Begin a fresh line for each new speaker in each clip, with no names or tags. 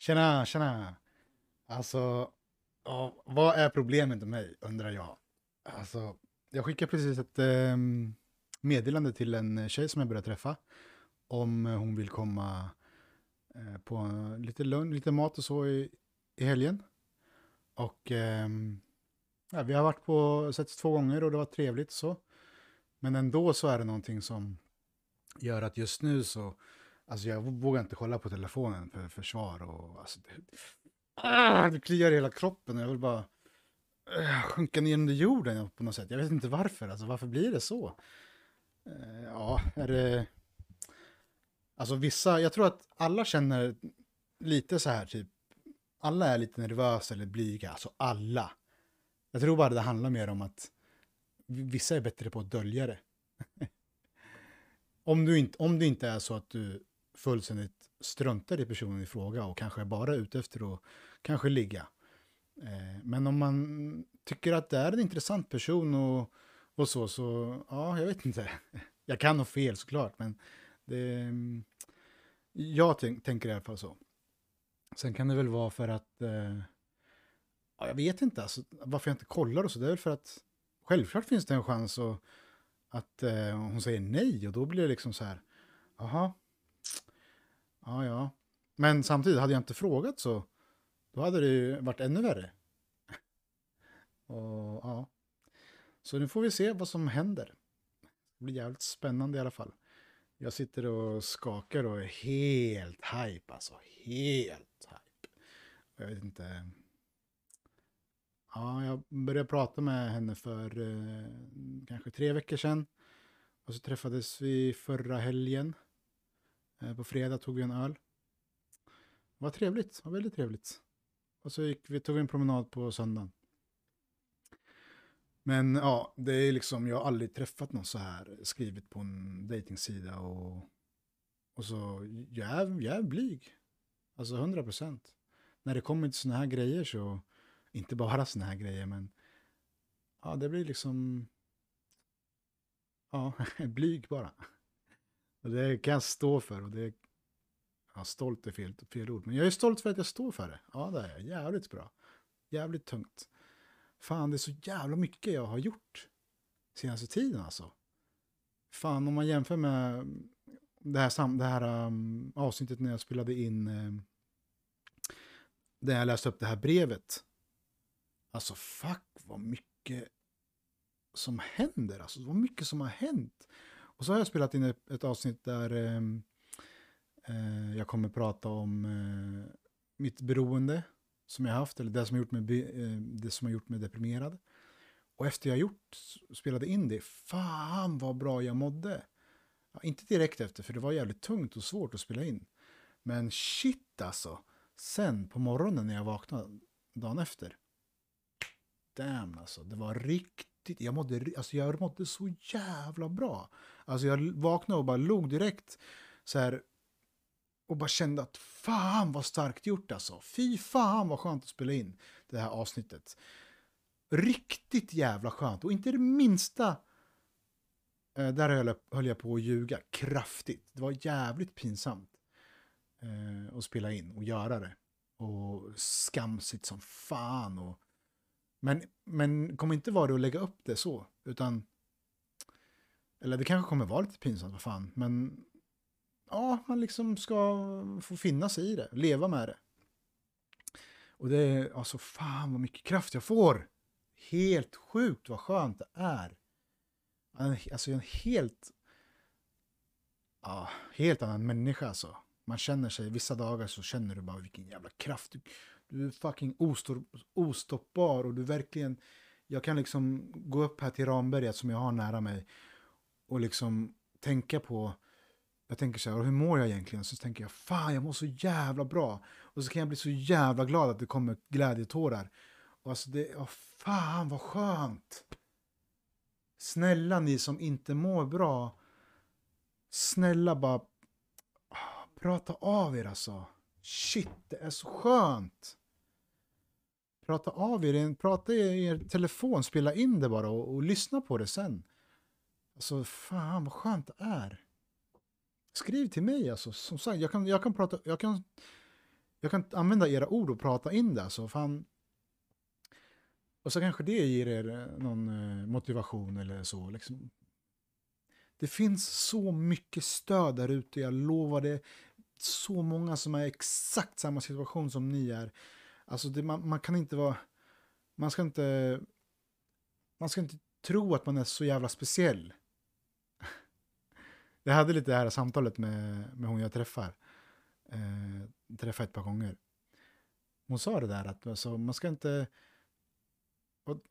Tjena, tjena. Alltså, ja, vad är problemet med mig, undrar jag. Alltså, jag skickade precis ett eh, meddelande till en tjej som jag började träffa. Om eh, hon vill komma eh, på lite lunch, lite mat och så i, i helgen. Och eh, ja, vi har varit på, setts två gånger och det var trevligt så. Men ändå så är det någonting som gör att just nu så, alltså jag vågar inte kolla på telefonen för försvar och alltså, det, ah, det kliar i hela kroppen och jag vill bara uh, sjunka ner under jorden på något sätt. Jag vet inte varför, alltså varför blir det så? Uh, ja, är det... Alltså vissa, jag tror att alla känner lite så här typ, alla är lite nervösa eller blyga, alltså alla. Jag tror bara det handlar mer om att vissa är bättre på att dölja det. om, du inte, om det inte är så att du fullständigt struntar i personen i fråga och kanske är bara ute efter att kanske ligga. Eh, men om man tycker att det är en intressant person och, och så, så ja, jag vet inte. Jag kan ha fel såklart, men det, mm, jag tänker i alla fall så. Sen kan det väl vara för att, eh, ja, jag vet inte, alltså, varför jag inte kollar och så, det är väl för att självklart finns det en chans att, att eh, hon säger nej och då blir det liksom så här, jaha, ja ja. Men samtidigt, hade jag inte frågat så, då hade det ju varit ännu värre. och ja, så nu får vi se vad som händer. Det blir jävligt spännande i alla fall. Jag sitter och skakar och är helt hype, alltså helt hype. Jag vet inte, Ja, jag började prata med henne för eh, kanske tre veckor sedan. Och så träffades vi förra helgen. Eh, på fredag tog vi en öl. Det var trevligt, det var väldigt trevligt. Och så gick vi, tog vi en promenad på söndagen. Men ja, det är liksom, jag har aldrig träffat någon så här, skrivit på en dejtingsida och, och så, jag är, jag är blyg. Alltså 100 procent. När det kommer till sådana här grejer så, inte bara sådana här grejer, men ja, det blir liksom ja, blyg bara. Och det kan jag stå för och det ja, stolt är fel, fel ord, men jag är stolt för att jag står för det. Ja, det är jag. Jävligt bra. Jävligt tungt. Fan, det är så jävla mycket jag har gjort senaste tiden alltså. Fan, om man jämför med det här, det här um, avsnittet när jag spelade in um, där jag läste upp det här brevet Alltså fuck vad mycket som händer. Alltså vad mycket som har hänt. Och så har jag spelat in ett, ett avsnitt där ehm, eh, jag kommer prata om eh, mitt beroende som jag haft, eller det som har gjort mig, eh, det som har gjort mig deprimerad. Och efter jag gjort, spelade in det, fan vad bra jag mådde. Ja, inte direkt efter, för det var jävligt tungt och svårt att spela in. Men shit alltså. Sen på morgonen när jag vaknade dagen efter damn alltså. Det var riktigt, jag mådde, alltså jag mådde så jävla bra. Alltså jag vaknade och bara log direkt så här och bara kände att fan vad starkt gjort alltså. Fy fan vad skönt att spela in det här avsnittet. Riktigt jävla skönt och inte det minsta eh, där höll jag, höll jag på att ljuga kraftigt. Det var jävligt pinsamt eh, att spela in och göra det. Och skamsigt som fan och men, men kom inte vara det att lägga upp det så, utan... Eller det kanske kommer vara lite pinsamt, vad fan, men... Ja, man liksom ska få finna sig i det, leva med det. Och det är alltså fan vad mycket kraft jag får. Helt sjukt vad skönt det är. Alltså en helt... Ja, helt annan människa alltså. Man känner sig, vissa dagar så känner du bara vilken jävla kraft. Du, du är fucking ostoppbar och du verkligen... Jag kan liksom gå upp här till Ramberget som jag har nära mig och liksom tänka på... Jag tänker så här, hur mår jag egentligen? Så tänker jag, fan jag mår så jävla bra. Och så kan jag bli så jävla glad att det kommer glädjetårar. Och alltså det, oh, fan vad skönt! Snälla ni som inte mår bra, snälla bara ah, prata av er alltså. Shit, det är så skönt prata av er, prata i er telefon, spela in det bara och, och lyssna på det sen. Alltså fan vad skönt det är. Skriv till mig alltså, som sagt, jag kan, jag kan prata, jag kan, jag kan använda era ord och prata in det. Alltså, fan. Och så kanske det ger er eh, någon eh, motivation eller så. Liksom. Det finns så mycket stöd där ute, jag lovar det. Så många som är i exakt samma situation som ni är. Alltså det, man, man kan inte vara... Man ska inte... Man ska inte tro att man är så jävla speciell. Jag hade lite det här samtalet med, med hon jag träffar. Eh, träffade ett par gånger. Hon sa det där att alltså, man ska inte...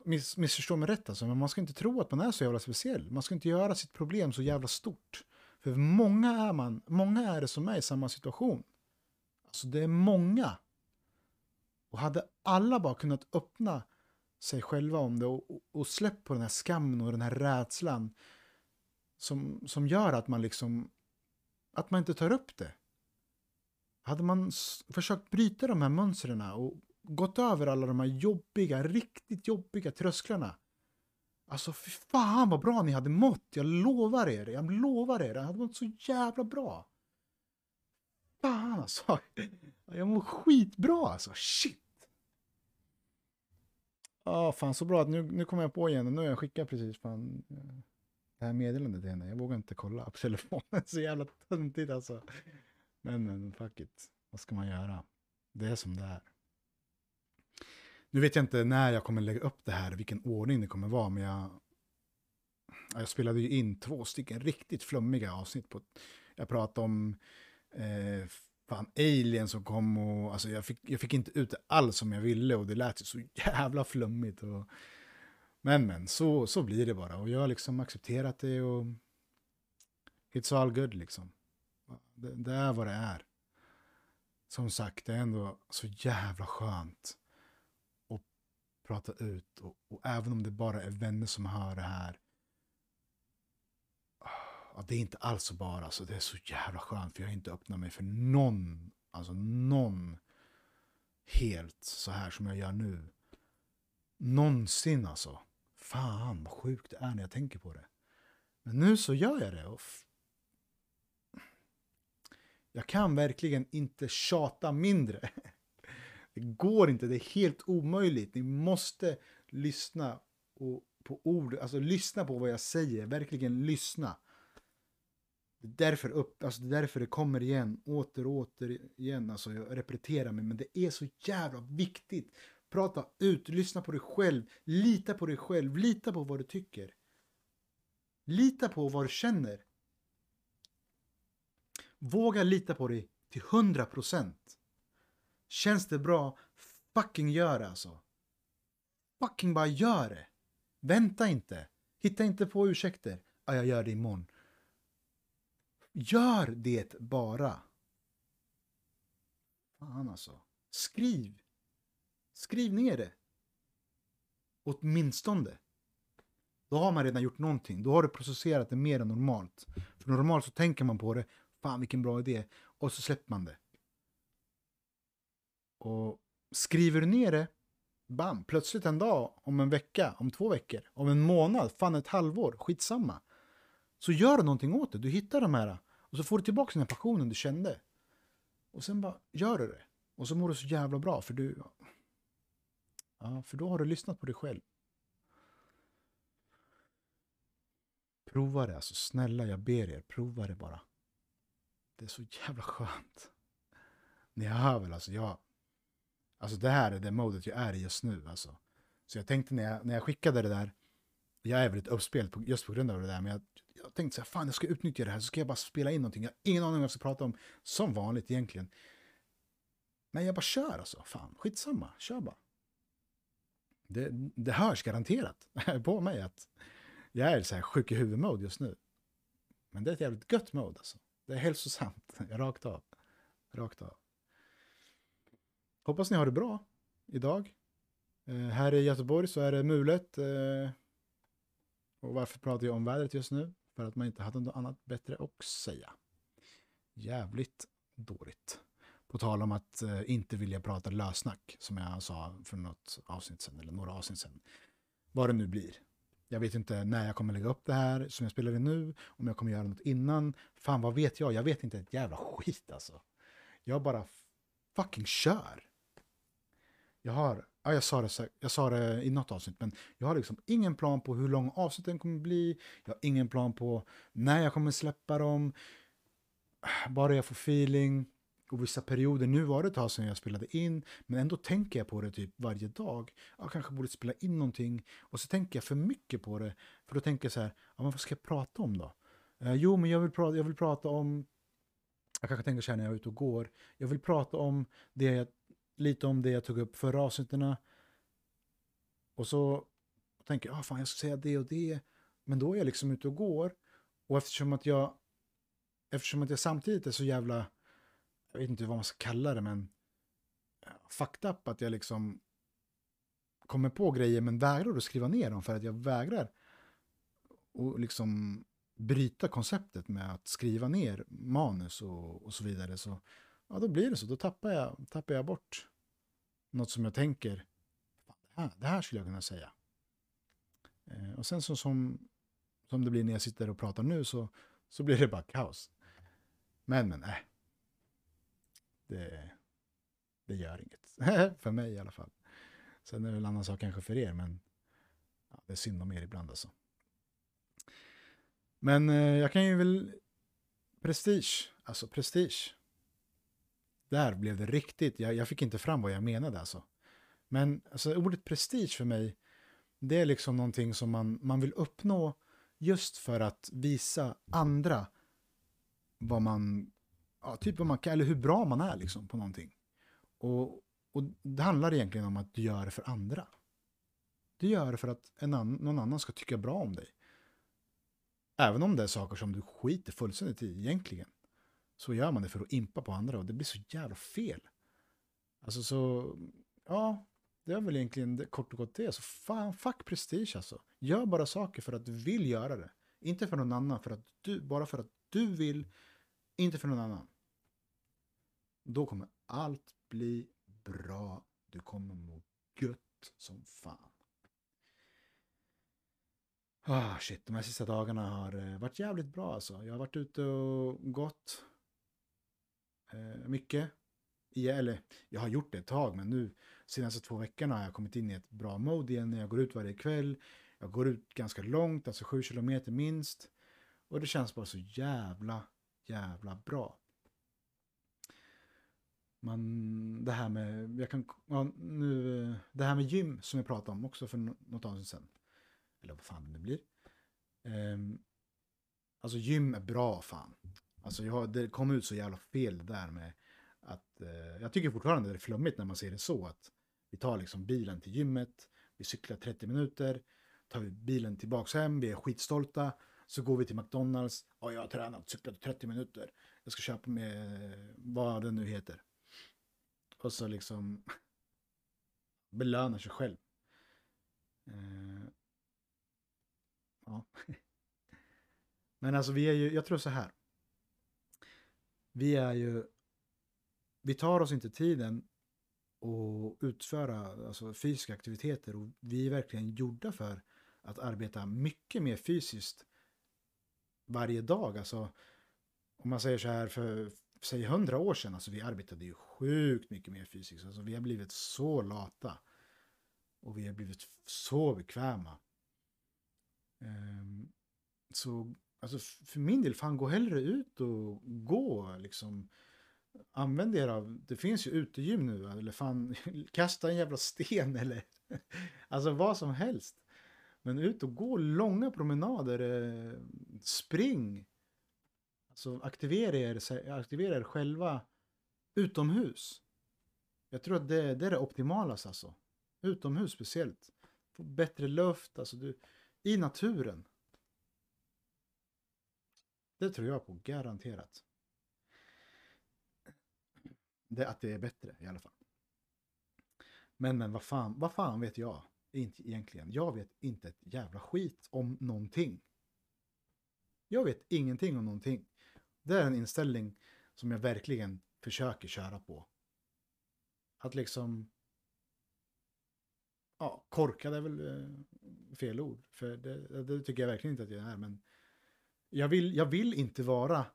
Miss, missförstå mig rätt alltså, men man ska inte tro att man är så jävla speciell. Man ska inte göra sitt problem så jävla stort. För många är man, många är det som är i samma situation. Alltså det är många. Och hade alla bara kunnat öppna sig själva om det och, och, och släppt på den här skammen och den här rädslan som, som gör att man liksom att man inte tar upp det. Hade man försökt bryta de här mönstren och gått över alla de här jobbiga, riktigt jobbiga trösklarna. Alltså fy fan vad bra ni hade mått, jag lovar er, jag lovar er, jag hade mått så jävla bra. Fan alltså, jag mår skitbra alltså, shit. Ja, fan så bra att nu, nu kommer jag på igen, nu har jag skickat precis fan det här meddelandet till henne. Jag vågar inte kolla på telefonen, så jävla töntigt alltså. Men, men fuck it, vad ska man göra? Det är som det är. Nu vet jag inte när jag kommer lägga upp det här, vilken ordning det kommer vara, men jag, jag spelade ju in två stycken riktigt flummiga avsnitt. På, jag pratade om eh, fan, Alien som kom och alltså, jag, fick, jag fick inte ut det alls som jag ville och det lät ju så jävla flummigt. Och, men men, så, så blir det bara och jag har liksom accepterat det och it's all good liksom. Det, det är vad det är. Som sagt, det är ändå så jävla skönt att prata ut och, och även om det bara är vänner som hör det här ja, det är inte alls så bara, alltså, det är så jävla skönt för jag har inte öppnat mig för någon, alltså någon helt så här som jag gör nu. Någonsin alltså. Fan vad sjukt det är när jag tänker på det. Men nu så gör jag det. Och jag kan verkligen inte tjata mindre. Det går inte, det är helt omöjligt. Ni måste lyssna på ord, alltså lyssna på vad jag säger, verkligen lyssna. Det är därför, upp, alltså det, är därför det kommer igen, åter och åter igen. Alltså jag repeterar mig, men det är så jävla viktigt. Prata ut, lyssna på dig själv, lita på dig själv, lita på vad du tycker. Lita på vad du känner. Våga lita på dig till 100%. Känns det bra, fucking gör det alltså. Fucking bara gör det. Vänta inte. Hitta inte på ursäkter. Ja, jag gör det imorgon. Gör det bara. Fan alltså. Skriv. Skriv ner det. Åtminstone. Då har man redan gjort någonting. Då har du processerat det mer än normalt. För normalt så tänker man på det. Fan vilken bra idé. Och så släpper man det. Och skriver du ner det. Bam, plötsligt en dag, om en vecka, om två veckor, om en månad, fan ett halvår, skitsamma. Så gör du någonting åt det. Du hittar de här och så får du tillbaka den här passionen du kände. Och sen bara gör du det. Och så mår du så jävla bra för du... Ja, för då har du lyssnat på dig själv. Prova det, alltså snälla jag ber er, prova det bara. Det är så jävla skönt. Ni hör väl, alltså jag... Alltså det här är det modet jag är i just nu alltså. Så jag tänkte när jag, när jag skickade det där, jag är väldigt uppspelt på, just på grund av det där, men jag jag tänkte så här, fan jag ska utnyttja det här, så ska jag bara spela in någonting. Jag har ingen aning om vad jag ska prata om, som vanligt egentligen. Men jag bara kör alltså, fan, skitsamma, kör bara. Det, det hörs garanterat på mig att jag är så här sjuk i huvudmode just nu. Men det är ett jävligt gött mode alltså. Det är hälsosamt, rakt av. Rakt av. Hoppas ni har det bra idag. Eh, här i Göteborg så är det mulet. Eh, och varför pratar jag om vädret just nu? För att man inte hade något annat bättre att säga. Jävligt dåligt. På tal om att eh, inte vilja prata lösnack, som jag sa för något avsnitt sen, eller några avsnitt sen. Vad det nu blir. Jag vet inte när jag kommer lägga upp det här som jag spelar in nu, om jag kommer göra något innan. Fan, vad vet jag? Jag vet inte ett jävla skit alltså. Jag bara fucking kör. Jag har, ja, jag, sa det, jag sa det i något avsnitt, men jag har liksom ingen plan på hur lång avsnitten kommer bli. Jag har ingen plan på när jag kommer släppa dem. Bara jag får feeling. Och vissa perioder, nu var det ett tag sedan jag spelade in, men ändå tänker jag på det typ varje dag. Jag kanske borde spela in någonting. Och så tänker jag för mycket på det, för då tänker jag så här, ja, men vad ska jag prata om då? Eh, jo, men jag vill, prata, jag vill prata om, jag kanske tänker så här när jag är ute och går, jag vill prata om det jag, lite om det jag tog upp förra avsnitten. Och så tänker jag, ah, fan jag ska säga det och det. Men då är jag liksom ute och går. Och eftersom att jag, eftersom att jag samtidigt är så jävla, jag vet inte vad man ska kalla det, men eh, fucked up att jag liksom kommer på grejer men vägrar att skriva ner dem för att jag vägrar och liksom bryta konceptet med att skriva ner manus och, och så vidare. Så ja, då blir det så. Då tappar jag, tappar jag bort något som jag tänker, det här, det här skulle jag kunna säga. Eh, och sen så som, som det blir när jag sitter och pratar nu så, så blir det bara kaos. Men, men, äh. Det, det gör inget. för mig i alla fall. Sen är det väl en annan sak kanske för er, men ja, det är synd om er ibland alltså. Men eh, jag kan ju väl... Prestige, alltså prestige. Där blev det riktigt, jag, jag fick inte fram vad jag menade alltså. Men alltså, ordet prestige för mig, det är liksom någonting som man, man vill uppnå just för att visa andra vad man, ja, typ vad man kan, eller hur bra man är liksom på någonting. Och, och det handlar egentligen om att du gör det för andra. Du gör det för att en annan, någon annan ska tycka bra om dig. Även om det är saker som du skiter fullständigt i egentligen. Så gör man det för att impa på andra och det blir så jävla fel. Alltså så, ja, det är väl egentligen det, kort och gott det. Så fan, fuck prestige alltså. Gör bara saker för att du vill göra det. Inte för någon annan, för att du, bara för att du vill, inte för någon annan. Då kommer allt bli bra. Du kommer må gött som fan. Ah, shit, de här sista dagarna har eh, varit jävligt bra alltså. Jag har varit ute och gått eh, mycket. Ja, eller, jag har gjort det ett tag, men nu senaste två veckorna har jag kommit in i ett bra mode igen. Jag går ut varje kväll. Jag går ut ganska långt, alltså sju kilometer minst. Och det känns bara så jävla, jävla bra. Man, det här med, jag kan, ja, nu, det här med gym som jag pratade om också för något avsnitt sedan. Eller vad fan det blir. Um, alltså gym är bra fan. Alltså jag, det kom ut så jävla fel där med att, uh, jag tycker fortfarande det är flummigt när man ser det så att vi tar liksom bilen till gymmet, vi cyklar 30 minuter, tar vi bilen tillbaks hem, vi är skitstolta, så går vi till McDonalds, ja jag har tränat, cyklat 30 minuter, jag ska köpa med vad det nu heter. Och så liksom belönar sig själv. Eh, ja. Men alltså vi är ju, jag tror så här. Vi är ju, vi tar oss inte tiden och utföra alltså, fysiska aktiviteter och vi är verkligen gjorda för att arbeta mycket mer fysiskt varje dag. Alltså, om man säger så här för säg hundra år sedan, alltså vi arbetade ju sjukt mycket mer fysiskt. Alltså vi har blivit så lata. Och vi har blivit så bekväma. Um, så alltså för min del, fan gå hellre ut och gå liksom. Använd er av, det finns ju utegym nu, eller fan kasta en jävla sten eller alltså vad som helst. Men ut och gå långa promenader, eh, spring. Alltså aktivera er, aktivera er själva utomhus. Jag tror att det, det är det optimalaste alltså. Utomhus speciellt. Få bättre luft, alltså du, i naturen. Det tror jag på, garanterat. Det, att det är bättre i alla fall. Men, men vad fan, vad fan vet jag? Inte egentligen. Jag vet inte ett jävla skit om någonting. Jag vet ingenting om någonting. Det är en inställning som jag verkligen försöker köra på. Att liksom... Ja, korkad är väl eh, fel ord. För det, det tycker jag verkligen inte att jag är. Men jag vill, jag vill inte vara...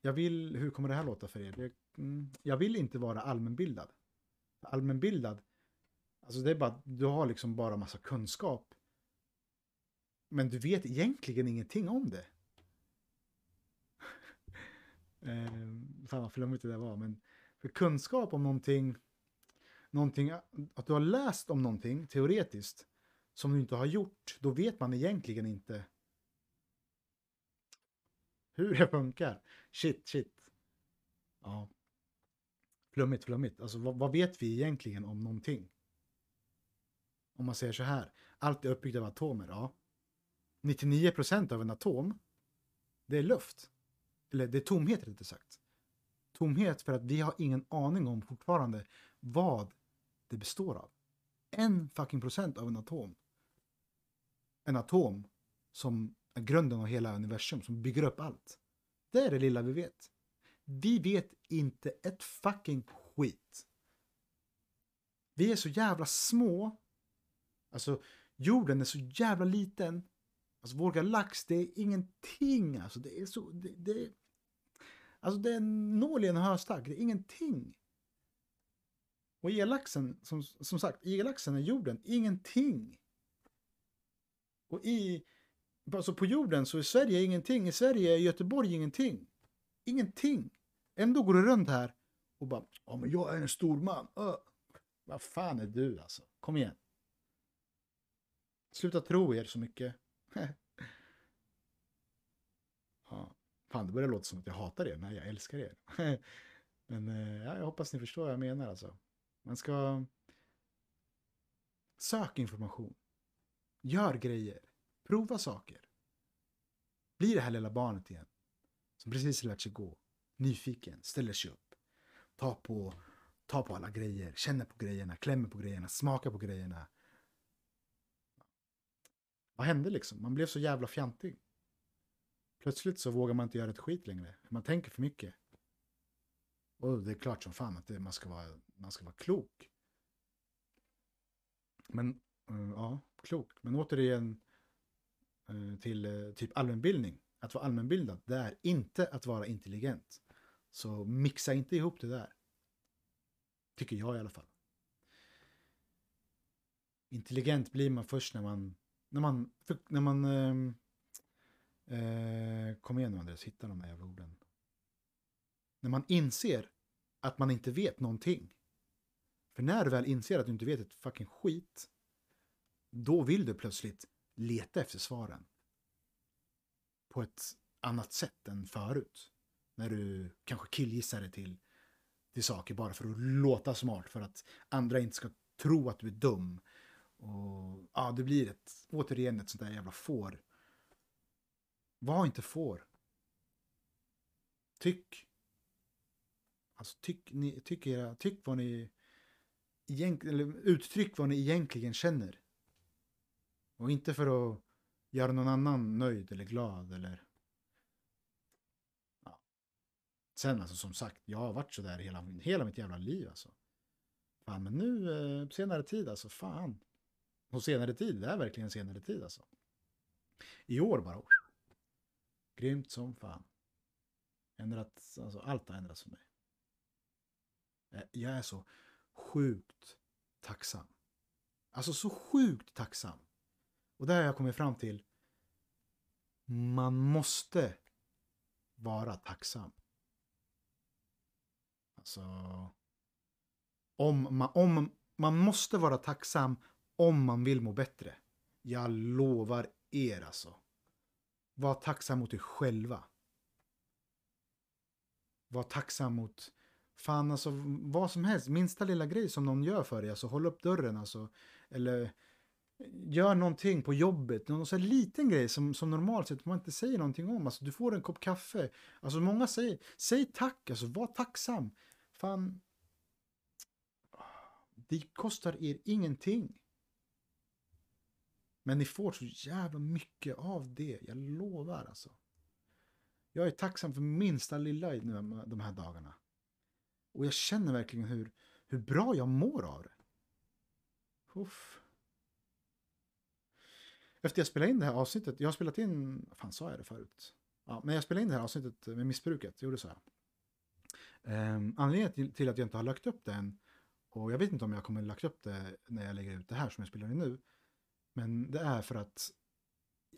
Jag vill... Hur kommer det här låta för er? Jag mm, vill inte vara allmänbildad. Allmänbildad, alltså det är bara, du har liksom bara massa kunskap. Men du vet egentligen ingenting om det. eh, fan vad flummigt det där var, men för kunskap om någonting, någonting, att du har läst om någonting teoretiskt som du inte har gjort, då vet man egentligen inte hur det funkar. Shit, shit. Ja. Flummigt, flummigt. Alltså vad, vad, vet vi egentligen om någonting? Om man säger så här, allt är uppbyggt av atomer. Ja. 99% av en atom, det är luft. Eller det är tomhet rättare sagt. Tomhet för att vi har ingen aning om fortfarande vad det består av. En fucking procent av en atom. En atom som är grunden av hela universum, som bygger upp allt. Det är det lilla vi vet. Vi vet inte ett fucking skit. Vi är så jävla små. Alltså, jorden är så jävla liten. Alltså, vår galax, det är ingenting. Alltså, det är så... Det, det, alltså, det är en nål i en höstack. Det är ingenting. Och i galaxen, som, som sagt, i galaxen är jorden ingenting. Och i... Alltså på jorden så är Sverige ingenting. I Sverige är Göteborg ingenting. Ingenting. Ändå går du runt här och bara, ja men jag är en stor man. Uh. Vad fan är du alltså? Kom igen. Sluta tro er så mycket. ja. Fan, det börjar låta som att jag hatar er. Nej, jag älskar er. men eh, ja, jag hoppas ni förstår vad jag menar alltså. Man ska... Sök information. Gör grejer. Prova saker. Bli det här lilla barnet igen. Som precis lärt sig gå nyfiken, ställer sig upp, Ta på, ta på alla grejer, känner på grejerna, klämmer på grejerna, smakar på grejerna. Vad hände liksom? Man blev så jävla fjantig. Plötsligt så vågar man inte göra ett skit längre. Man tänker för mycket. Och det är klart som fan att det, man, ska vara, man ska vara klok. Men, uh, ja, klok. Men återigen uh, till uh, typ allmänbildning. Att vara allmänbildad, det är inte att vara intelligent. Så mixa inte ihop det där. Tycker jag i alla fall. Intelligent blir man först när man, när man, när man, ehm, eh, eh, kom igen nu Andreas, hitta de där jävla orden. När man inser att man inte vet någonting. För när du väl inser att du inte vet ett fucking skit, då vill du plötsligt leta efter svaren. På ett annat sätt än förut. När du kanske killgissar dig till, till saker bara för att låta smart. För att andra inte ska tro att du är dum. Och ja, det blir ett, återigen ett sånt där jävla får. Var inte får. Tyck. Alltså tyck, ni, tyck, era, tyck vad ni egentligen, eller uttryck vad ni egentligen känner. Och inte för att göra någon annan nöjd eller glad eller Sen alltså som sagt, jag har varit sådär hela, hela mitt jävla liv alltså. Fan, men nu eh, på senare tid alltså, fan. På senare tid, det är verkligen senare tid alltså. I år bara. Grymt som fan. Ändrat, alltså allt har ändrats för mig. Eh, jag är så sjukt tacksam. Alltså så sjukt tacksam. Och där har jag kommit fram till. Man måste vara tacksam. Alltså, om man, om, man måste vara tacksam om man vill må bättre. Jag lovar er alltså. Var tacksam mot er själva. Var tacksam mot, fan alltså vad som helst, minsta lilla grej som någon gör för dig, alltså håll upp dörren alltså. Eller gör någonting på jobbet, någon sån här liten grej som, som normalt sett man inte säger någonting om. Alltså du får en kopp kaffe. Alltså många säger, säg tack, alltså var tacksam. Fan, det kostar er ingenting. Men ni får så jävla mycket av det, jag lovar alltså. Jag är tacksam för minsta lilla i de här dagarna. Och jag känner verkligen hur, hur bra jag mår av det. Uff. Efter jag spelade in det här avsnittet, jag har spelat in, vad fan sa jag det förut? Ja, men jag spelade in det här avsnittet med missbruket, jag gjorde så här. Um, anledningen till, till att jag inte har lagt upp den, och jag vet inte om jag kommer lagt upp det när jag lägger ut det här som jag spelar in nu, men det är för att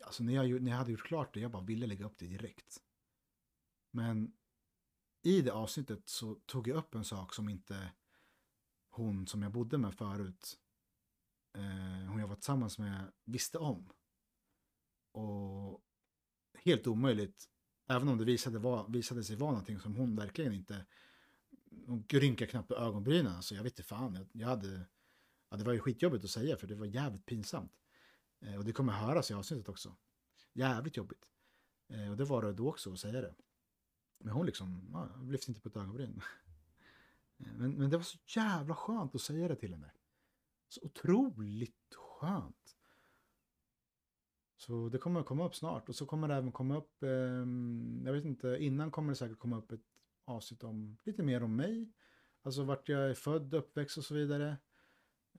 alltså när, jag, när jag hade gjort klart det, jag bara ville lägga upp det direkt. Men i det avsnittet så tog jag upp en sak som inte hon som jag bodde med förut, eh, hon jag var tillsammans med, visste om. Och helt omöjligt, även om det visade, var, visade sig vara någonting som hon verkligen inte, hon rynkade knappt på ögonbrynen, så alltså jag vet inte fan, jag, jag hade, ja, det var ju skitjobbigt att säga för det var jävligt pinsamt. Eh, och det kommer höras i avsnittet också. Jävligt jobbigt. Eh, och det var det då också att säga det. Men hon liksom, ja, lyfte inte på ett ögonbryn. Eh, men, men det var så jävla skönt att säga det till henne. Så otroligt skönt. Så det kommer att komma upp snart. Och så kommer det även komma upp, eh, jag vet inte, innan kommer det säkert komma upp ett avsnitt om lite mer om mig. Alltså vart jag är född, uppväxt och så vidare.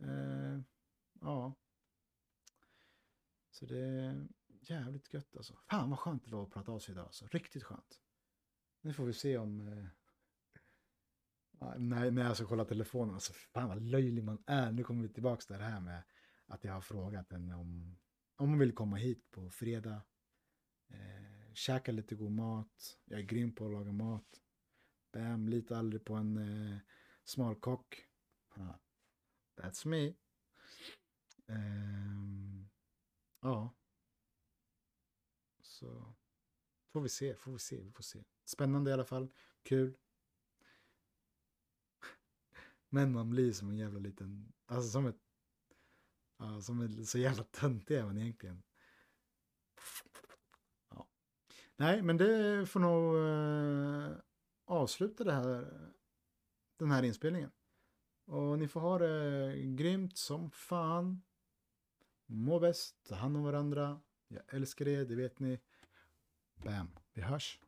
Eh, ja. Så det är jävligt gött alltså. Fan vad skönt det var att prata av sig idag alltså. Riktigt skönt. Nu får vi se om... Eh... när, när jag ska kolla telefonen, alltså fan vad löjlig man är. Nu kommer vi tillbaka till det här med att jag har frågat henne om, om hon vill komma hit på fredag. Eh, käka lite god mat. Jag är grym på att laga mat. Bam, lita aldrig på en eh, smalkock. Ah, that's me. Eh, ja. Så får vi se, får vi se, vi får se. Spännande i alla fall, kul. Men man blir som en jävla liten, alltså som ett, ja, som ett så jävla töntig är man egentligen. Ja. Nej, men det får nog eh, avsluta det här, den här inspelningen. Och ni får ha det grymt som fan. Må bäst, ta hand om varandra. Jag älskar er, det vet ni. Bam, vi hörs.